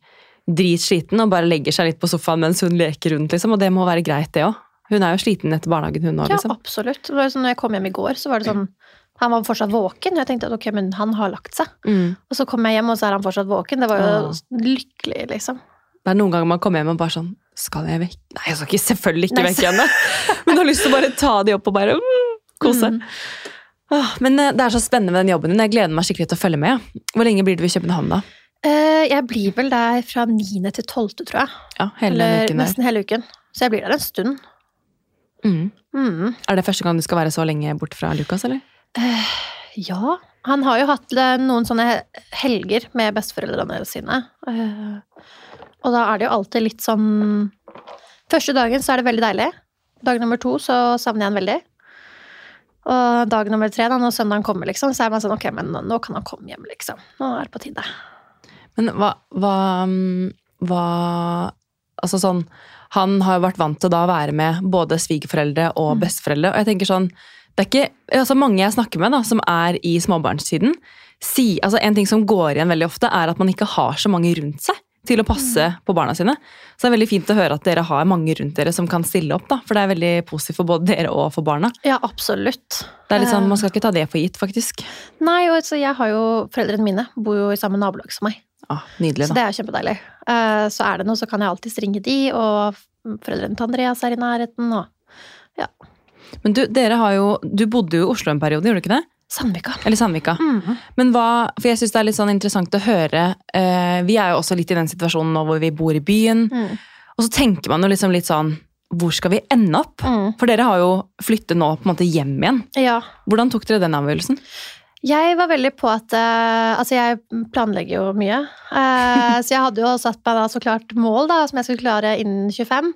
dritsliten og bare legger seg litt på sofaen mens hun leker rundt, liksom, og det må være greit, det òg. Hun er jo sliten etter barnehagen, hun òg, Ja, liksom. absolutt. Det var jo sånn, når jeg kom hjem i går, så var det sånn Han var fortsatt våken. Jeg tenkte at ok, men han har lagt seg. Mm. Og så kom jeg hjem, og så er han fortsatt våken. Det var jo ja. lykkelig, liksom. Det er noen ganger man kommer hjem og bare sånn Skal jeg vekk? Nei, jeg skal ikke, selvfølgelig ikke Nei, vekke henne. Men du har lyst til å bare ta de opp og bare mm, kose. Mm. Åh, men eh, det er så spennende med den jobben din. Jeg gleder meg skikkelig til å følge med. ja. Hvor lenge blir du i København, da? Eh, jeg blir vel der fra 9. til 12., tror jeg. Ja, hele Eller uken der. nesten hele uken. Så jeg blir der en stund. Mm. Mm. Er det første gang du skal være så lenge bort fra Lukas, eller? Ja. Han har jo hatt noen sånne helger med besteforeldrene sine. Eh, og da er det jo alltid litt sånn Første dagen så er det veldig deilig. Dag nummer to så savner jeg han veldig. Og dag nummer tre, da, når søndagen kommer, liksom, så er man sånn Ok, men nå, kan han komme hjem, liksom. Nå er det på tide. Men hva, hva, hva Altså sånn Han har jo vært vant til da å være med både svigerforeldre og Mm. besteforeldre. Og jeg tenker sånn Det er ikke altså Mange jeg snakker med, da, som er i småbarnstiden, si, altså En ting som går igjen veldig ofte, er at man ikke har så mange rundt seg til å passe Mm. på barna sine. Så det er veldig fint å høre at dere har mange rundt dere som kan stille opp. da, For det er veldig positivt for både dere og for barna. Ja, absolutt. Det er litt sånn, Eh, Man skal ikke ta det for gitt, faktisk. Nei, og altså, jeg har jo Foreldrene mine bor jo i samme nabolag som meg. Ah, nydelig, da. Så det er kjempedeilig. Eh, Så er det noe, så kan jeg alltids ringe de, og foreldrene til Andreas er i nærheten, og ja. Men du, dere har jo, du bodde jo i Oslo en periode, gjorde du ikke det? Sandvika. Eller Sandvika. Mhm. Men hva, for jeg synes det er litt sånn interessant å høre eh, Vi er jo også litt i den situasjonen nå hvor vi bor i byen. Mm. Og så tenker man jo liksom litt sånn Hvor skal vi ende opp? Mm. For dere har jo flyttet nå på en måte hjem igjen. Ja. Hvordan tok dere den avgjørelsen? Jeg var veldig på at uh, Altså, jeg planlegger jo mye. Uh, så jeg hadde jo satt meg da så klart mål da, som jeg skulle klare innen 25.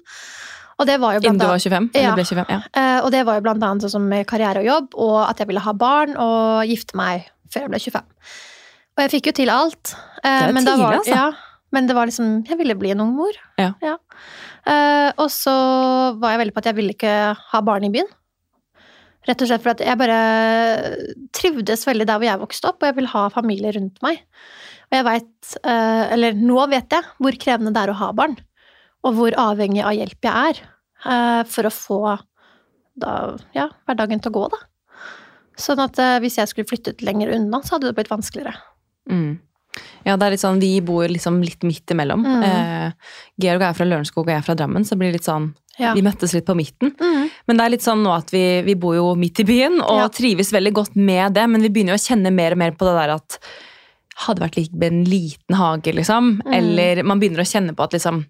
Og det var jo Innen du var annet 25? Eller Ja. ble 25? Ja. Eh, og det var jo blant annet sånn som karriere og jobb, og at jeg ville ha barn og gifte meg før jeg ble 25. Og jeg fikk jo til alt. Eh, Det er men tidlig, var, altså. Ja, men det var liksom Jeg ville bli en ung mor. Ja. Eh, og så var jeg veldig på at jeg ville ikke ha barn i byen. Rett og slett fordi jeg bare trivdes veldig der hvor jeg vokste opp, og jeg vil ha familie rundt meg. Og jeg veit, eller nå vet jeg, hvor krevende det er å ha barn. Og hvor avhengig av hjelp jeg er eh, for å få da, ja, hverdagen til å gå, da. Sånn at eh, hvis jeg skulle flyttet lenger unna, så hadde det blitt vanskeligere. Mm. Ja, det er litt sånn, Vi bor liksom litt midt imellom. Mm. Eh, Georg er fra Lørenskog og jeg er fra Drammen, så det blir litt sånn, Ja. vi møttes litt på midten. Mm. Men det er litt sånn nå at vi, vi bor jo midt i byen og Ja. trives veldig godt med det, men vi begynner jo å kjenne mer og mer på det der at hadde vært lik med en liten hage, liksom. Mm. Eller man begynner å kjenne på at liksom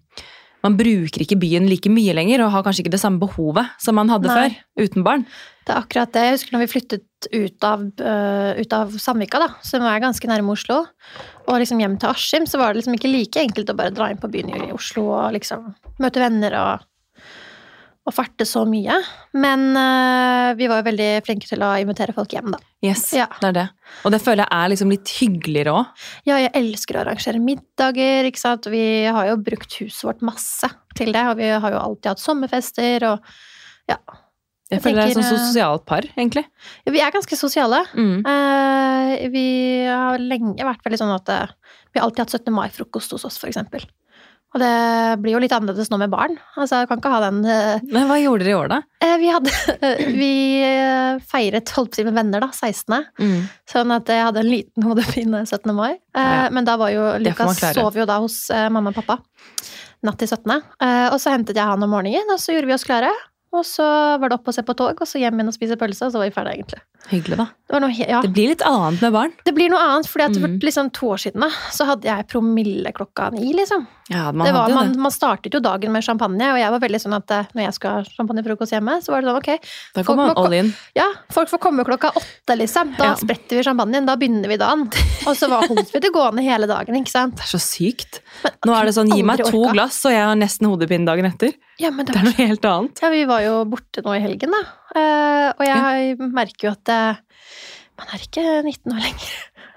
man bruker ikke byen like mye lenger, og har kanskje ikke det samme behovet som man hadde Nei. før, uten barn. Det er akkurat det. Jeg husker når vi flyttet ut av, uh, ut av Samvika, da, som er ganske nærme Oslo, og liksom hjem til Askim, så var det liksom ikke like enkelt å bare dra inn på byen i Oslo og liksom møte venner og, og farte så mye. Men uh, vi var jo veldig flinke til å invitere folk hjem, da. Yes, Ja. det er det. Og det føler jeg er liksom litt hyggeligere òg. Ja, jeg elsker å arrangere middager, ikke sant. Vi har jo brukt huset vårt masse til det, og vi har jo alltid hatt sommerfester og ja. Jeg Jeg føler det er et sånn eh, sosialt par, egentlig. Vi er ganske sosiale. Mm. Uh, vi har lenge vært veldig sånn at uh, vi har alltid hatt 17. mai-frokost hos oss, for eksempel. Og det blir jo litt annerledes nå med barn. Altså, jeg kan ikke ha den eh, Men hva gjorde dere i år, da? eh, Vi hadde Vi eh, feiret holdt på med venner, da, 16. Mm. Sånn at jeg hadde en liten hodepine 17. mai. Ja, ja. Men da var jo Lukas sov jo da hos mamma og pappa natt til 17. Eh, og så hentet jeg han om morgenen, og så gjorde vi oss klare. Og så var det opp og se på tog, og så hjem igjen og spise pølse, og så var vi ferdige, egentlig. Hyggelig, da. Det var noe ja. Det blir litt annet med barn. Det blir noe annet, fordi at for Mm. liksom to år siden da, så hadde jeg promille klokka ni, liksom. Ja, man det var, man, man startet jo dagen med champagne, og jeg var veldig sånn at eh, når jeg skal ha champagnefrokost hjemme, så var det sånn, ok, Da kommer man må all in. ja, folk får komme klokka åtte, liksom. Da Ja. spretter vi champagnen, da begynner vi dagen. Og så var holdt vi det gående hele dagen, ikke sant? Det er så sykt. Nå er det sånn, gi meg to orka. glass, og jeg har nesten hodepine dagen etter. Ja, men det Det er noe helt annet. Ja, vi var jo borte nå i helgen, da. Uh, og jeg merker jo at uh, man er ikke 19 år lenger.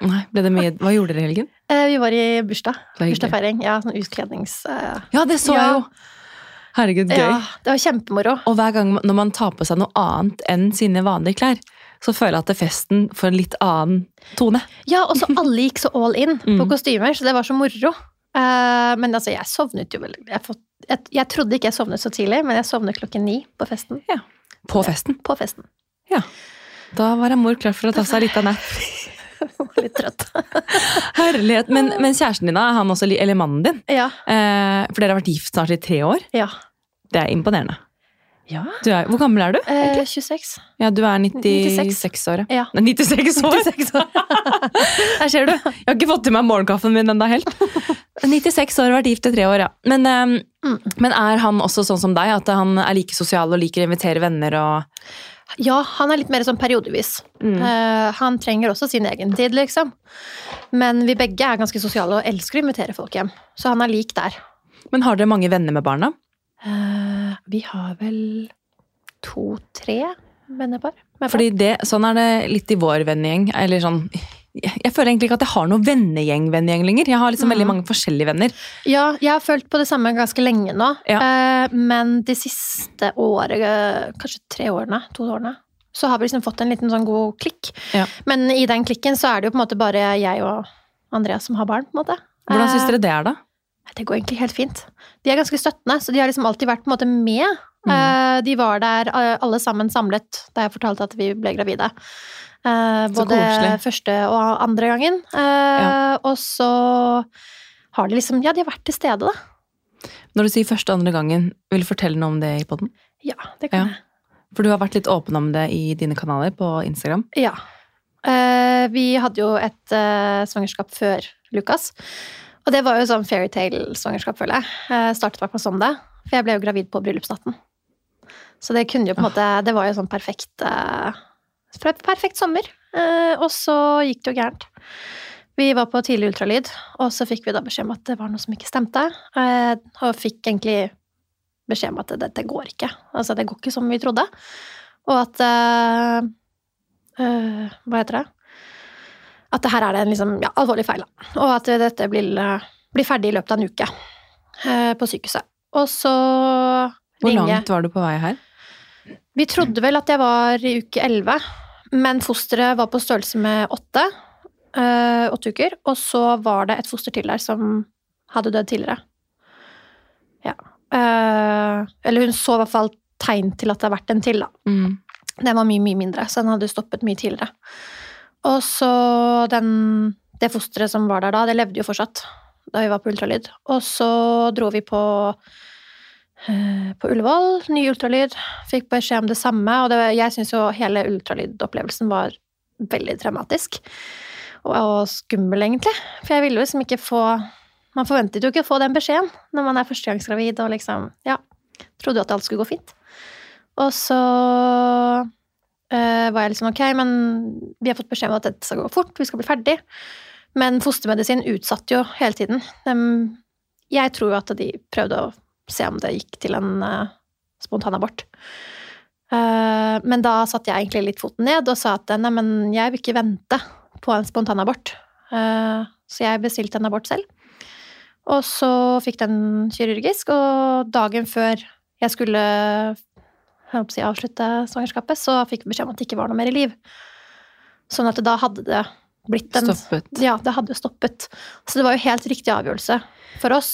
Nei, ble det mye... Hva gjorde dere i helgen? Uh, vi var i bursdag. Bursdagsfeiring. Ja, sånn utklednings... eh, Ja, det så Ja. jeg jo. Herregud, gøy. Ja, det var kjempemoro. Og hver gang når man tar på seg noe annet enn sine vanlige klær, så føler jeg at festen får en litt annen tone. Ja, og så alle gikk så all in på Mm. kostymer, så det var så moro. Men altså, jeg sovnet jo vel jeg, får- jeg, jeg trodde ikke jeg sovnet så tidlig, men jeg sovnet klokken ni på festen. På festen. På festen. Ja. Da var mor klar for å ta seg litt av napp. Var Litt trøtt. Herlighet. Men, men kjæresten din, han også, eller mannen din, Ja. eh, for dere har vært gift snart i tre år, ja. det er imponerende. ja. Du er, hvor gammel er du? Eh, 26. Ja, du er 96, 96. år. Ja. Nei, 96 år! 96 år. Her ser du. Jeg har ikke fått til meg morgenkaffen min ennå helt. 96 år, vært gift i tre år, ja. Men, um, Mm. men er han også sånn som deg, at han er like sosial og liker å invitere venner og Ja, han er litt mer sånn periodevis. Mm. Uh, han trenger også sin egen tid, liksom. Men vi begge er ganske sosiale og elsker å invitere folk hjem. Så han er lik der. Men har dere mange venner med barna? Uh, vi har vel to-tre vennepar. med Fordi det, sånn er det litt i vår vennegjeng. Eller sånn Jeg føler egentlig ikke at jeg har noen vennegjeng-vennegjeng lenger. Jeg har liksom veldig Mhm. mange forskjellige venner. Ja, jeg har følt på det samme ganske lenge nå. Ja. Eh, men de siste året, eh, kanskje tre årene, to årene, så har vi liksom fått en liten sånn god klikk. Ja. Men i den klikken så er det jo på en måte bare jeg og Andreas som har barn, på en måte. Hvordan syns Eh, dere det er, da? Det går egentlig helt fint. De er ganske støttende, så de har liksom alltid vært på en måte med. Mm. De var der alle sammen samlet da jeg fortalte at vi ble gravide. Eh, Både første og andre gangen. Eh, Og så har de liksom Ja, de har vært til stede, da. Når du sier første og andre gangen, vil du fortelle noe om det i poden? Ja, det kan Ja. jeg. For du har vært litt åpen om det i dine kanaler på Instagram. Ja. Eh, vi hadde jo et svangerskap før Lukas. Og det var jo sånn fairytale-svangerskap, føler jeg. Uh, startet meg som det. For jeg ble jo gravid på bryllupsnatten. Så det kunne jo på en måte Det var jo sånn perfekt uh, Perfekt sommer. Eh, og så gikk det jo gærent. Vi var på tidlig ultralyd, og så fikk vi da beskjed om at det var noe som ikke stemte. Eh, og fikk egentlig beskjed om at dette går ikke. Altså, det går ikke som vi trodde. Og at eh, eh, Hva heter det? At det her er det en liksom, ja, alvorlig feil. da. Og at dette blir, blir ferdig i løpet av en uke eh, på sykehuset. Og så Hvor langt var du på vei her? Vi trodde vel at jeg var i uke 11, men fosteret var på størrelse med åtte. eh, åtte uker. Og så var det et foster til der som hadde dødd tidligere. Ja. Uh, eller hun så i hvert fall tegn til at det har vært en til, da. Mm. Den var mye, mye mindre, så den hadde stoppet mye tidligere. Og så den, det fosteret som var der da, det levde jo fortsatt da vi var på ultralyd. Og så dro vi på, på Ullevål, ny ultralyd, fikk beskjed om det samme. Og det, jeg syns jo hele ultralydopplevelsen var veldig traumatisk. Og, og skummel, egentlig. For jeg ville jo liksom ikke få Man forventet jo ikke å få den beskjeden når man er førstegangsgravid og liksom Ja. Trodde jo at alt skulle gå fint. Og så øh, var jeg liksom ok, men vi har fått beskjed om at dette skal gå fort, vi skal bli ferdig. Men fostermedisin utsatte jo hele tiden. De, jeg tror jo at de prøvde å se om det gikk til en uh, spontanabort. Uh, men da satte jeg egentlig litt foten ned og sa at nei, men jeg vil ikke vente på en spontanabort. Uh, så jeg bestilte en abort selv. Og så fikk den kirurgisk, og dagen før jeg skulle jeg avslutte svangerskapet, så fikk vi beskjed om at det ikke var noe mer i liv. Sånn at da hadde det blitt en Stoppet. Ja, det hadde stoppet. Så det var jo helt riktig avgjørelse for oss.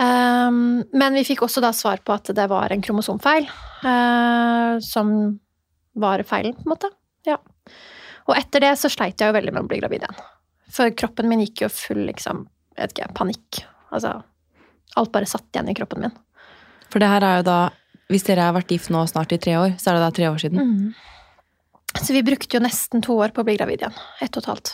Um, men vi fikk også da svar på at det var en kromosomfeil, uh, som var feilen, på en måte. Ja. Og etter det så sleit jeg jo veldig med å bli gravid igjen. For kroppen min gikk jo full liksom, jeg vet ikke, panikk. Altså, alt bare satt igjen i kroppen min. For det her er jo da Hvis dere har vært gift nå snart i tre år, så er det da tre år siden. Mm. Så vi brukte jo nesten to år på å bli gravid igjen. Ett og et halvt.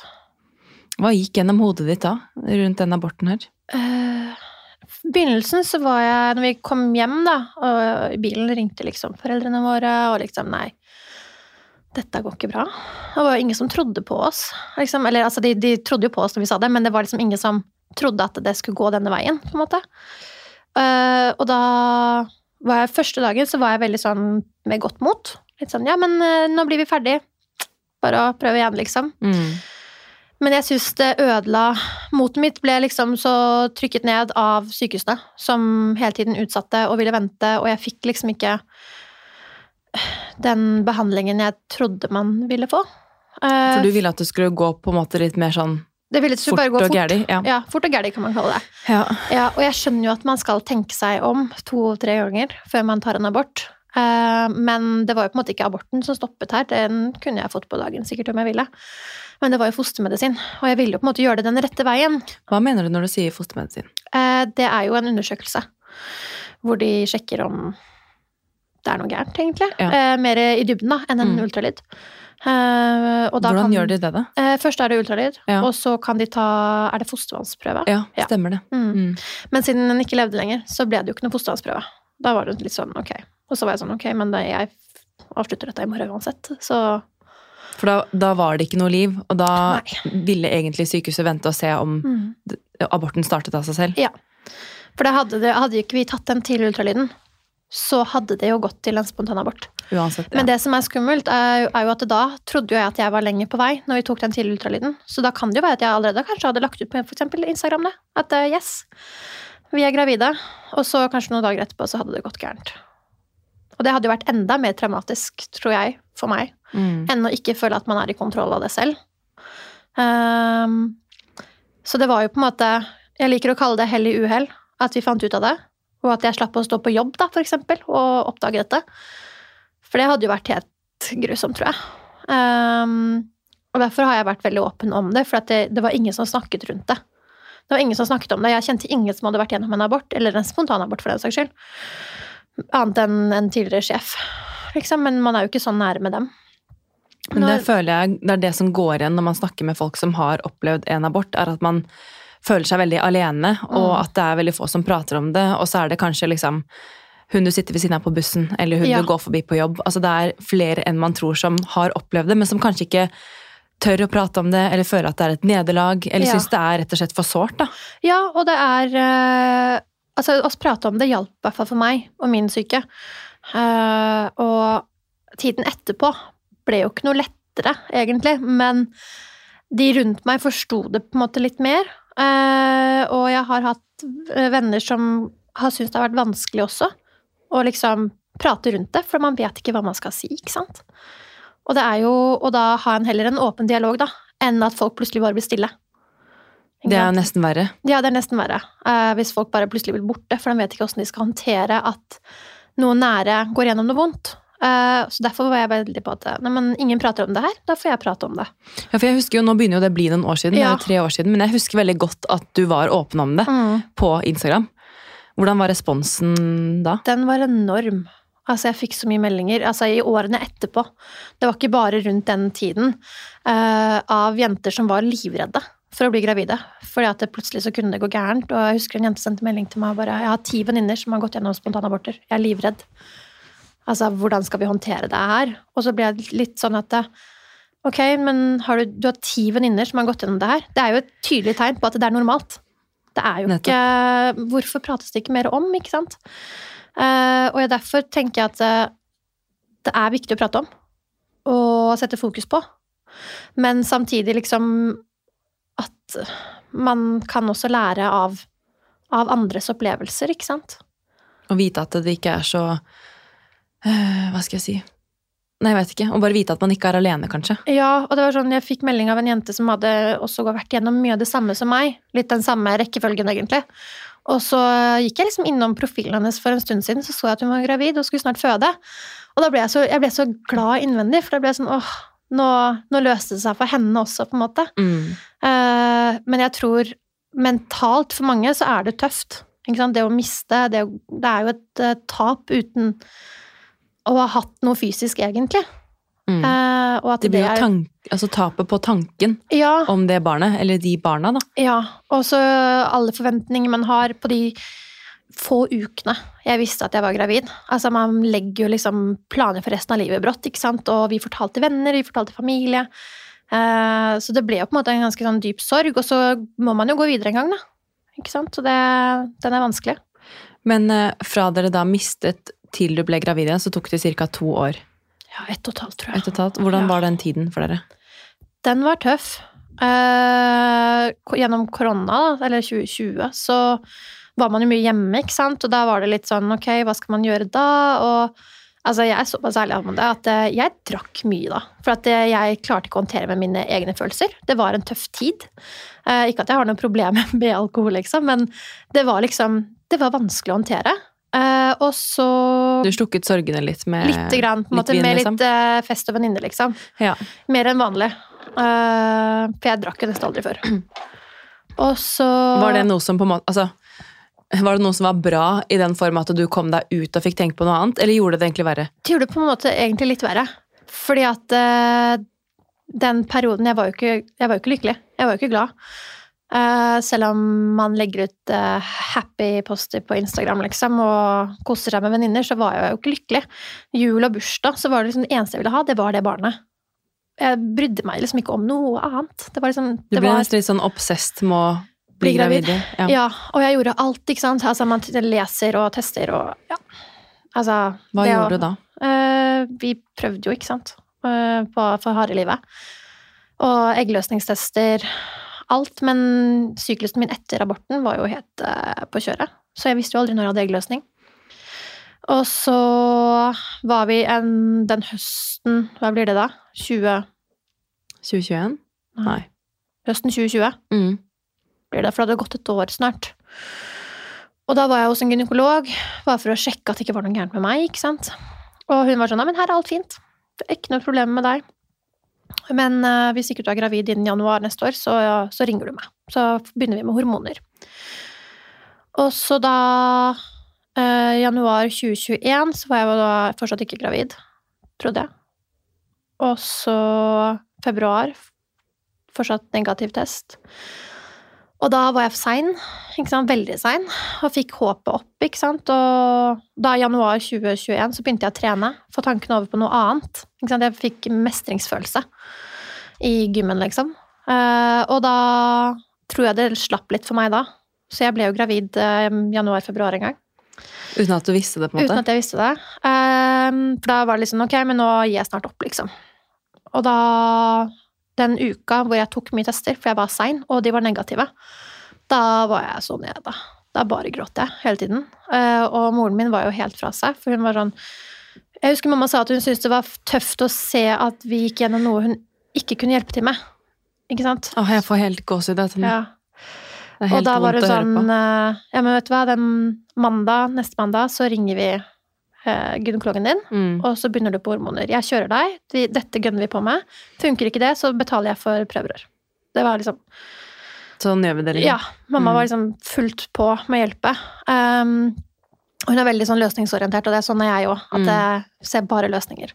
Hva gikk gjennom hodet ditt da, rundt den aborten her? Eh, I begynnelsen så var jeg, når vi kom hjem da, og i bilen ringte liksom foreldrene våre, og liksom nei, dette går ikke bra. Det var jo ingen som trodde på oss. Liksom. Eller altså, de, de trodde jo på oss når vi sa det, men det var liksom ingen som trodde at det skulle gå denne veien, på en måte. Uh, og da var jeg første dagen så var jeg veldig sånn med godt mot. Litt sånn ja, men uh, nå blir vi ferdig. Bare å prøve igjen, liksom. Mm. Men jeg syns det ødela Motet mitt ble liksom så trykket ned av sykehusene, som hele tiden utsatte og ville vente, og jeg fikk liksom ikke den behandlingen jeg trodde man ville få. For du ville at det skulle gå på en måte litt mer sånn det ville fort bare gå og fort. gæli? Ja. Ja, fort og gæli kan man kalle det. ja. Ja, og jeg skjønner jo at man skal tenke seg om to-tre ganger før man tar en abort. Eh, Men det var jo på en måte ikke aborten som stoppet her, den kunne jeg fått på dagen sikkert om jeg ville. Men det var jo fostermedisin, og jeg ville jo på en måte gjøre det den rette veien. Hva mener du når du sier fostermedisin? Eh, Det er jo en undersøkelse hvor de sjekker om det er noe gærent, egentlig. Ja. Eh, Mer i dybden da, enn en Mm. ultralyd. Hvordan kan- gjør de det, da? Først er det ultralyd, Ja. og så kan de ta Er det fostervannsprøve? Ja, Ja. stemmer det. Mm. Mm. Men siden den ikke levde lenger, så ble det jo ikke noe fostervannsprøve. Da var det litt sånn ok. Og så var jeg sånn ok, men jeg avslutter dette i morgen uansett, så For da, da var det ikke noe liv, og da Nei. ville egentlig sykehuset vente og se om mm. aborten startet av seg selv. Ja. For hadde, det, hadde ikke vi tatt den tidlige ultralyden, så hadde det jo gått til en spontanabort. Uansett. Ja. Men det som er skummelt, er, er jo at da trodde jo jeg at jeg var lenger på vei når vi tok den tidlige ultralyden. Så da kan det jo være at jeg allerede kanskje hadde lagt ut på for eksempel Instagram det. At uh, yes, vi er gravide. Og så kanskje noen dager etterpå så hadde det gått gærent. Og det hadde jo vært enda mer traumatisk, tror jeg, for meg, Mm. enn å ikke føle at man er i kontroll av det selv. Um, så det var jo på en måte Jeg liker å kalle det hell i uhell, at vi fant ut av det. Og at jeg slapp å stå på jobb, da, for eksempel, og oppdage dette. For det hadde jo vært helt grusomt, tror jeg. Um, og derfor har jeg vært veldig åpen om det, for det, det var ingen som snakket rundt det. Det var ingen som snakket om det. Jeg kjente ingen som hadde vært gjennom en abort, eller en spontanabort for den saks skyld. Annet enn en tidligere sjef, liksom. Men man er jo ikke sånn nære med dem. Men det Når- føler jeg det er det som går igjen når man snakker med folk som har opplevd en abort, er at man føler seg veldig alene, og Mm. at det er veldig få som prater om det. Og så er det kanskje liksom hun du sitter ved siden av på bussen, eller hun Ja. du går forbi på jobb. Altså Det er flere enn man tror som har opplevd det, men som kanskje ikke tør å prate om det, eller føler at det er et nederlag, eller Ja. syns det er rett og slett for sårt. da. Ja, og det er eh, Altså, å prate om det hjalp i hvert fall for meg og min syke. Uh, og tiden etterpå ble jo ikke noe lettere, egentlig, men de rundt meg forsto det på en måte litt mer. Uh, og jeg har hatt eh, venner som har syntes det har vært vanskelig også, å liksom prate rundt det, for man vet ikke hva man skal si, ikke sant. Og det er jo å da ha en, heller en åpen dialog, da, enn at folk plutselig bare blir stille. Det er nesten verre. Ja, det er nesten verre. Eh, hvis folk bare plutselig blir borte, for de vet ikke hvordan de skal håndtere at noen nære går gjennom noe vondt. Eh, så derfor var jeg veldig på at nei, men ingen prater om det her, da får jeg prate om det. Ja, for jeg husker jo, Nå begynner jo det å bli noen år siden, det Ja. er jo tre år siden, men jeg husker veldig godt at du var åpen om det på Instagram. Hvordan var responsen da? Den var enorm. Altså, jeg fikk så mye meldinger. Altså, i årene etterpå. Det var ikke bare rundt den tiden. Uh, av jenter som var livredde for å bli gravide. Fordi at det plutselig så kunne det gå gærent. Og jeg husker en jente sendte melding til meg og bare Jeg har ti venninner som har gått gjennom spontanaborter. Jeg er livredd. Altså, hvordan skal vi håndtere det her? Og så ble jeg litt sånn at Ok, men har du, du har ti venninner som har gått gjennom det her. Det er jo et tydelig tegn på at det er normalt. Det er jo Nettopp. ikke Hvorfor prates det ikke mer om, ikke sant? Uh, og jeg, derfor tenker jeg at eh, det er viktig å prate om. Og sette fokus på. Men samtidig liksom at man kan også lære av, av andres opplevelser, ikke sant? Å vite at det ikke er så øh, Hva skal jeg si? Nei, jeg vet ikke. Å bare vite at man ikke er alene, kanskje. Ja, og det var sånn, jeg fikk melding av en jente som hadde også vært gjennom mye av det samme som meg. Litt den samme rekkefølgen, egentlig. Og så gikk jeg liksom innom profilen hennes for en stund siden, så så jeg at hun var gravid og skulle snart føde. Og da ble jeg så, jeg ble så glad innvendig, for da ble jeg sånn åh, nå, nå løste det seg for henne også, på en måte. Mm. Uh, men jeg tror mentalt for mange så er det tøft. Det å miste, det, det er jo et uh, tap uten å ha hatt noe fysisk, egentlig. Mm. Uh, Det blir jo er- tank, altså tapet på tanken Ja, om det barnet, eller de barna, da. ja. Og så alle forventninger man har på de få ukene jeg visste at jeg var gravid. Altså Man legger jo liksom planer for resten av livet brått, ikke sant. Og vi fortalte venner, vi fortalte familie. Eh, så det ble jo på en måte en ganske sånn dyp sorg, og så må man jo gå videre en gang, da. Ikke sant. Så det, den er vanskelig. Men eh, fra dere da mistet til du ble gravid igjen, så tok det ca. to år. Ja, ett og et halvt, tror jeg. Et og et halvt. Hvordan Ja. var den tiden for dere? Den var tøff. Eh, gjennom korona, eller 2020, så var man jo mye hjemme, ikke sant? Og da var det litt sånn, ok, hva skal man gjøre da? Og altså, jeg er såpass ærlig om det at eh, jeg drakk mye da. For at eh, jeg klarte ikke å håndtere med mine egne følelser. Det var en tøff tid. Eh, ikke at jeg har noe problem med alkohol, liksom, men det var liksom, det var vanskelig å håndtere. Og så Du slukket sorgene litt med Lite grann, på en måte, med liksom? litt fest og venninne, liksom. Ja. Mer enn vanlig. For jeg drakk jo nesten aldri før. Og så Var det noe som på en måte altså, Var det noe som var bra i den form at du kom deg ut og fikk tenkt på noe annet, eller gjorde det egentlig verre? Det gjorde det på en måte egentlig litt verre. Fordi at uh, den perioden Jeg var jo ikke, jeg var jo ikke lykkelig. Jeg var jo ikke glad. Uh, selv om man legger ut uh, happy poster på Instagram liksom, og koser seg med venninner, så var jeg jo ikke lykkelig. Jul og bursdag, så var det liksom det eneste jeg ville ha, det var det barnet. Jeg brydde meg liksom ikke om noe annet. Det var liksom Du ble var, nesten litt sånn obsessed med å bli, gravid. Ja. Ja, og jeg gjorde alt, ikke sant. Altså, man leser og tester og ja. Altså Hva gjorde du da? Uh, vi prøvde jo, ikke sant, eh, på, for harde livet. Og eggløsningstester, alt. Men syklusen min etter aborten var jo helt uh, på kjøret. Så jeg visste jo aldri når jeg hadde eggløsning. Og så var vi en, den høsten Hva blir det da? 20... 2021? Nei. Høsten 2020 Mm. Blir det, for det hadde gått et år snart. Og da var jeg hos en gynekolog, bare for å sjekke at det ikke var noe gærent med meg. ikke sant? Og hun var sånn, 'Nei, men her er alt fint. Det er ikke noe problem med deg. Men uh, hvis ikke du er gravid innen januar neste år, så, så ringer du meg. Så begynner vi med hormoner. Og så da, uh, januar 2021, så var jeg da fortsatt ikke gravid, trodde jeg. Og så februar, fortsatt negativ test. Og da var jeg for sein, ikke sant? veldig sein, og fikk håpet opp. ikke sant? Og da i januar 2021 så begynte jeg å trene, få tankene over på noe annet. Ikke sant? Jeg fikk mestringsfølelse i gymmen, liksom. Eh, og da tror jeg det slapp litt for meg da. Så jeg ble jo gravid eh, januar-februar en gang. Uten at du visste det, på en måte? Uten at jeg visste det. Eh, for da var det liksom ok, men nå gir jeg snart opp, liksom. Og da Den uka hvor jeg tok mye tester, for jeg var sein, og de var negative, da var jeg så nede, da. Bare gråt jeg hele tiden. Eh, og moren min var jo helt fra seg, for hun var sånn Jeg husker mamma sa at hun syntes det var tøft å se at vi gikk gjennom noe hun ikke kunne hjelpe til med. Ikke sant? Åh, jeg får helt gåsehud. Det, Ja. det er Og helt da var det sånn eh, Ja, men vet du hva, den mandag, neste mandag, så ringer vi gynekologen din, Mm. og så begynner du på hormoner. Jeg kjører deg, dette gønner vi på med. Funker ikke det, så betaler jeg for prøverør. Det var liksom Sånn gjør vi det. liksom. Ja, mamma Mm. var liksom fullt på med å hjelpe. Um, hun er veldig sånn løsningsorientert, og det er sånn er jeg òg. At Mm. jeg ser bare løsninger.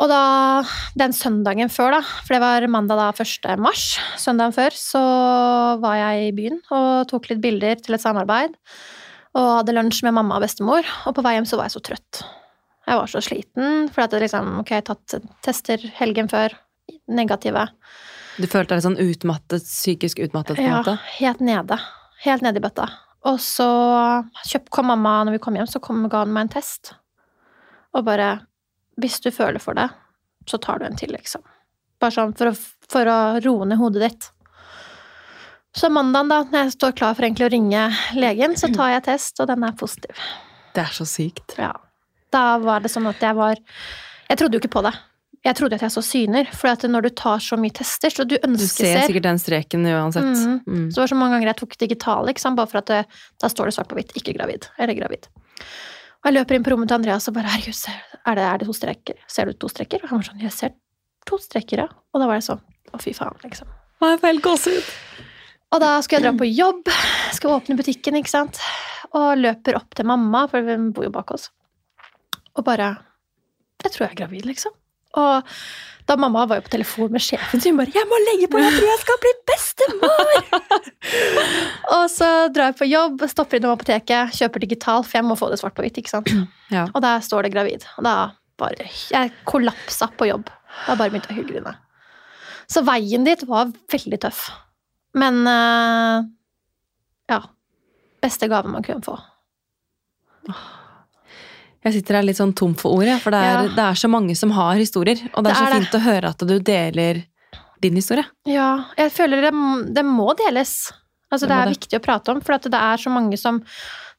Og da, den søndagen før, da, for det var mandag da 1. mars, søndagen før, så var jeg i byen og tok litt bilder til et samarbeid. Og hadde lunsj med mamma og bestemor, og på vei hjem så var jeg så trøtt. Jeg var så sliten, for at det liksom, ok, jeg har tatt tester helgen før, negative. Du følte deg sånn utmattet, psykisk utmattet, på en Ja, måte? helt nede. Helt nede i bøtta. Og så kom mamma når vi kom hjem, så kom, ga hun meg en test. Og bare Hvis du føler for det, så tar du en til, liksom. Bare sånn for å, for å roe ned hodet ditt. Så mandagen, da, når jeg står klar for egentlig å ringe legen, så tar jeg test, og den er positiv. Det er så sykt. Ja. Da var det sånn at jeg var Jeg trodde jo ikke på det. Jeg trodde at jeg så syner, for at når du tar så mye tester, så du ønsker Du ser sikkert den streken uansett. Mm. Mm. Så det var så mange ganger jeg tok digitale, bare for at det, da står det svart på hvitt 'ikke gravid' eller 'gravid'. Og jeg løper inn på rommet til Andreas og bare 'herregud, er, det, er det to streker? Ser du to streker?' Og han var sånn 'jeg ser to streker, ja'. Og da var det sånn 'å, fy faen', liksom. Å, Jeg får helt gåsehud. Og da skal jeg dra på jobb, skal åpne butikken, ikke sant. Og løper opp til mamma, for hun bor jo bak oss. Og bare 'jeg tror jeg er gravid', liksom. Og da mamma var jo på telefon med sjefen sin, bare 'jeg må legge på, jeg tror jeg skal bli bestemor'! og så drar jeg på jobb, stopper innom apoteket, kjøper digital, for jeg må få det svart på hvitt, ikke sant. Ja. Og der står det gravid. Og da bare Jeg kollapsa på jobb. Da bare begynte jeg å hylgrine. Så veien dit var veldig tøff. Men eh, ja. Beste gave man kunne få. Jeg sitter her litt sånn tom for ord, for det er, Ja. det er så mange som har historier. Og det er, Det så er det. fint å høre at du deler din historie. Ja, jeg føler det, det må deles. Altså, Det er viktig å prate om, for det er så mange som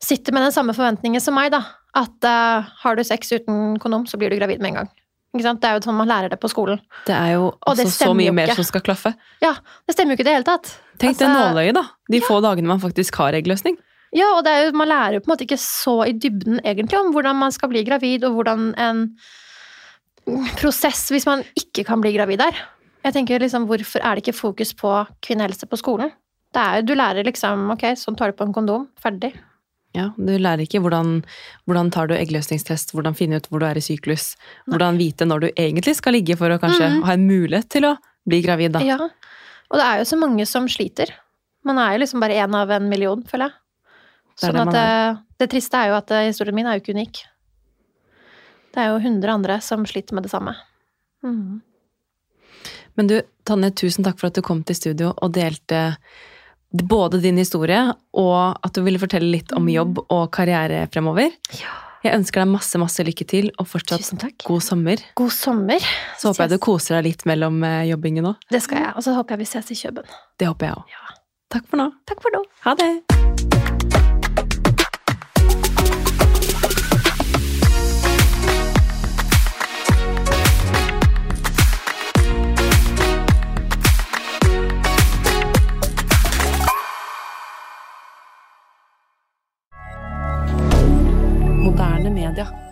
sitter med den samme forventningen som meg, da. At uh, har du sex uten kondom, så blir du gravid med en gang. Det er jo sånn man lærer det på skolen. Det er jo Og det altså så mye mer som skal klaffe. Ja, det stemmer jo ikke i det hele tatt. Tenk det Altså- nåløyet, da. De få dagene man faktisk har eggløsning. Ja, og det er jo, man lærer jo på en måte ikke så i dybden egentlig om hvordan man skal bli gravid, og hvordan en prosess hvis man ikke kan bli gravid er. Jeg tenker liksom, Hvorfor er det ikke fokus på kvinnehelse på skolen? Det er jo, Du lærer liksom Ok, sånn tar du på en kondom. Ferdig. Ja, Du lærer ikke hvordan, hvordan tar du eggløsningstest, hvordan finne ut hvor du er i syklus, hvordan vite når du egentlig skal ligge for å kanskje mm. ha en mulighet til å bli gravid. da. Ja. Og det er jo så mange som sliter. Man er jo liksom bare én av en million, føler jeg. Sånn det det, det triste er jo at eh, historien min er jo ikke unik. Det er jo 100 andre som sliter med det samme. Mm. Men du, Tanne, tusen takk for at du kom til studio og delte både din historie og at du ville fortelle litt om jobb og karriere fremover. Jeg ønsker deg masse, masse lykke til, og fortsatt god sommer. God sommer. Så håper jeg du koser deg litt mellom eh, jobbingen òg. Det skal jeg. Og så håper jeg vi ses i Kjøben. Det håper jeg òg. Ja. Takk for nå. Takk for nå. Ha det! milliardaire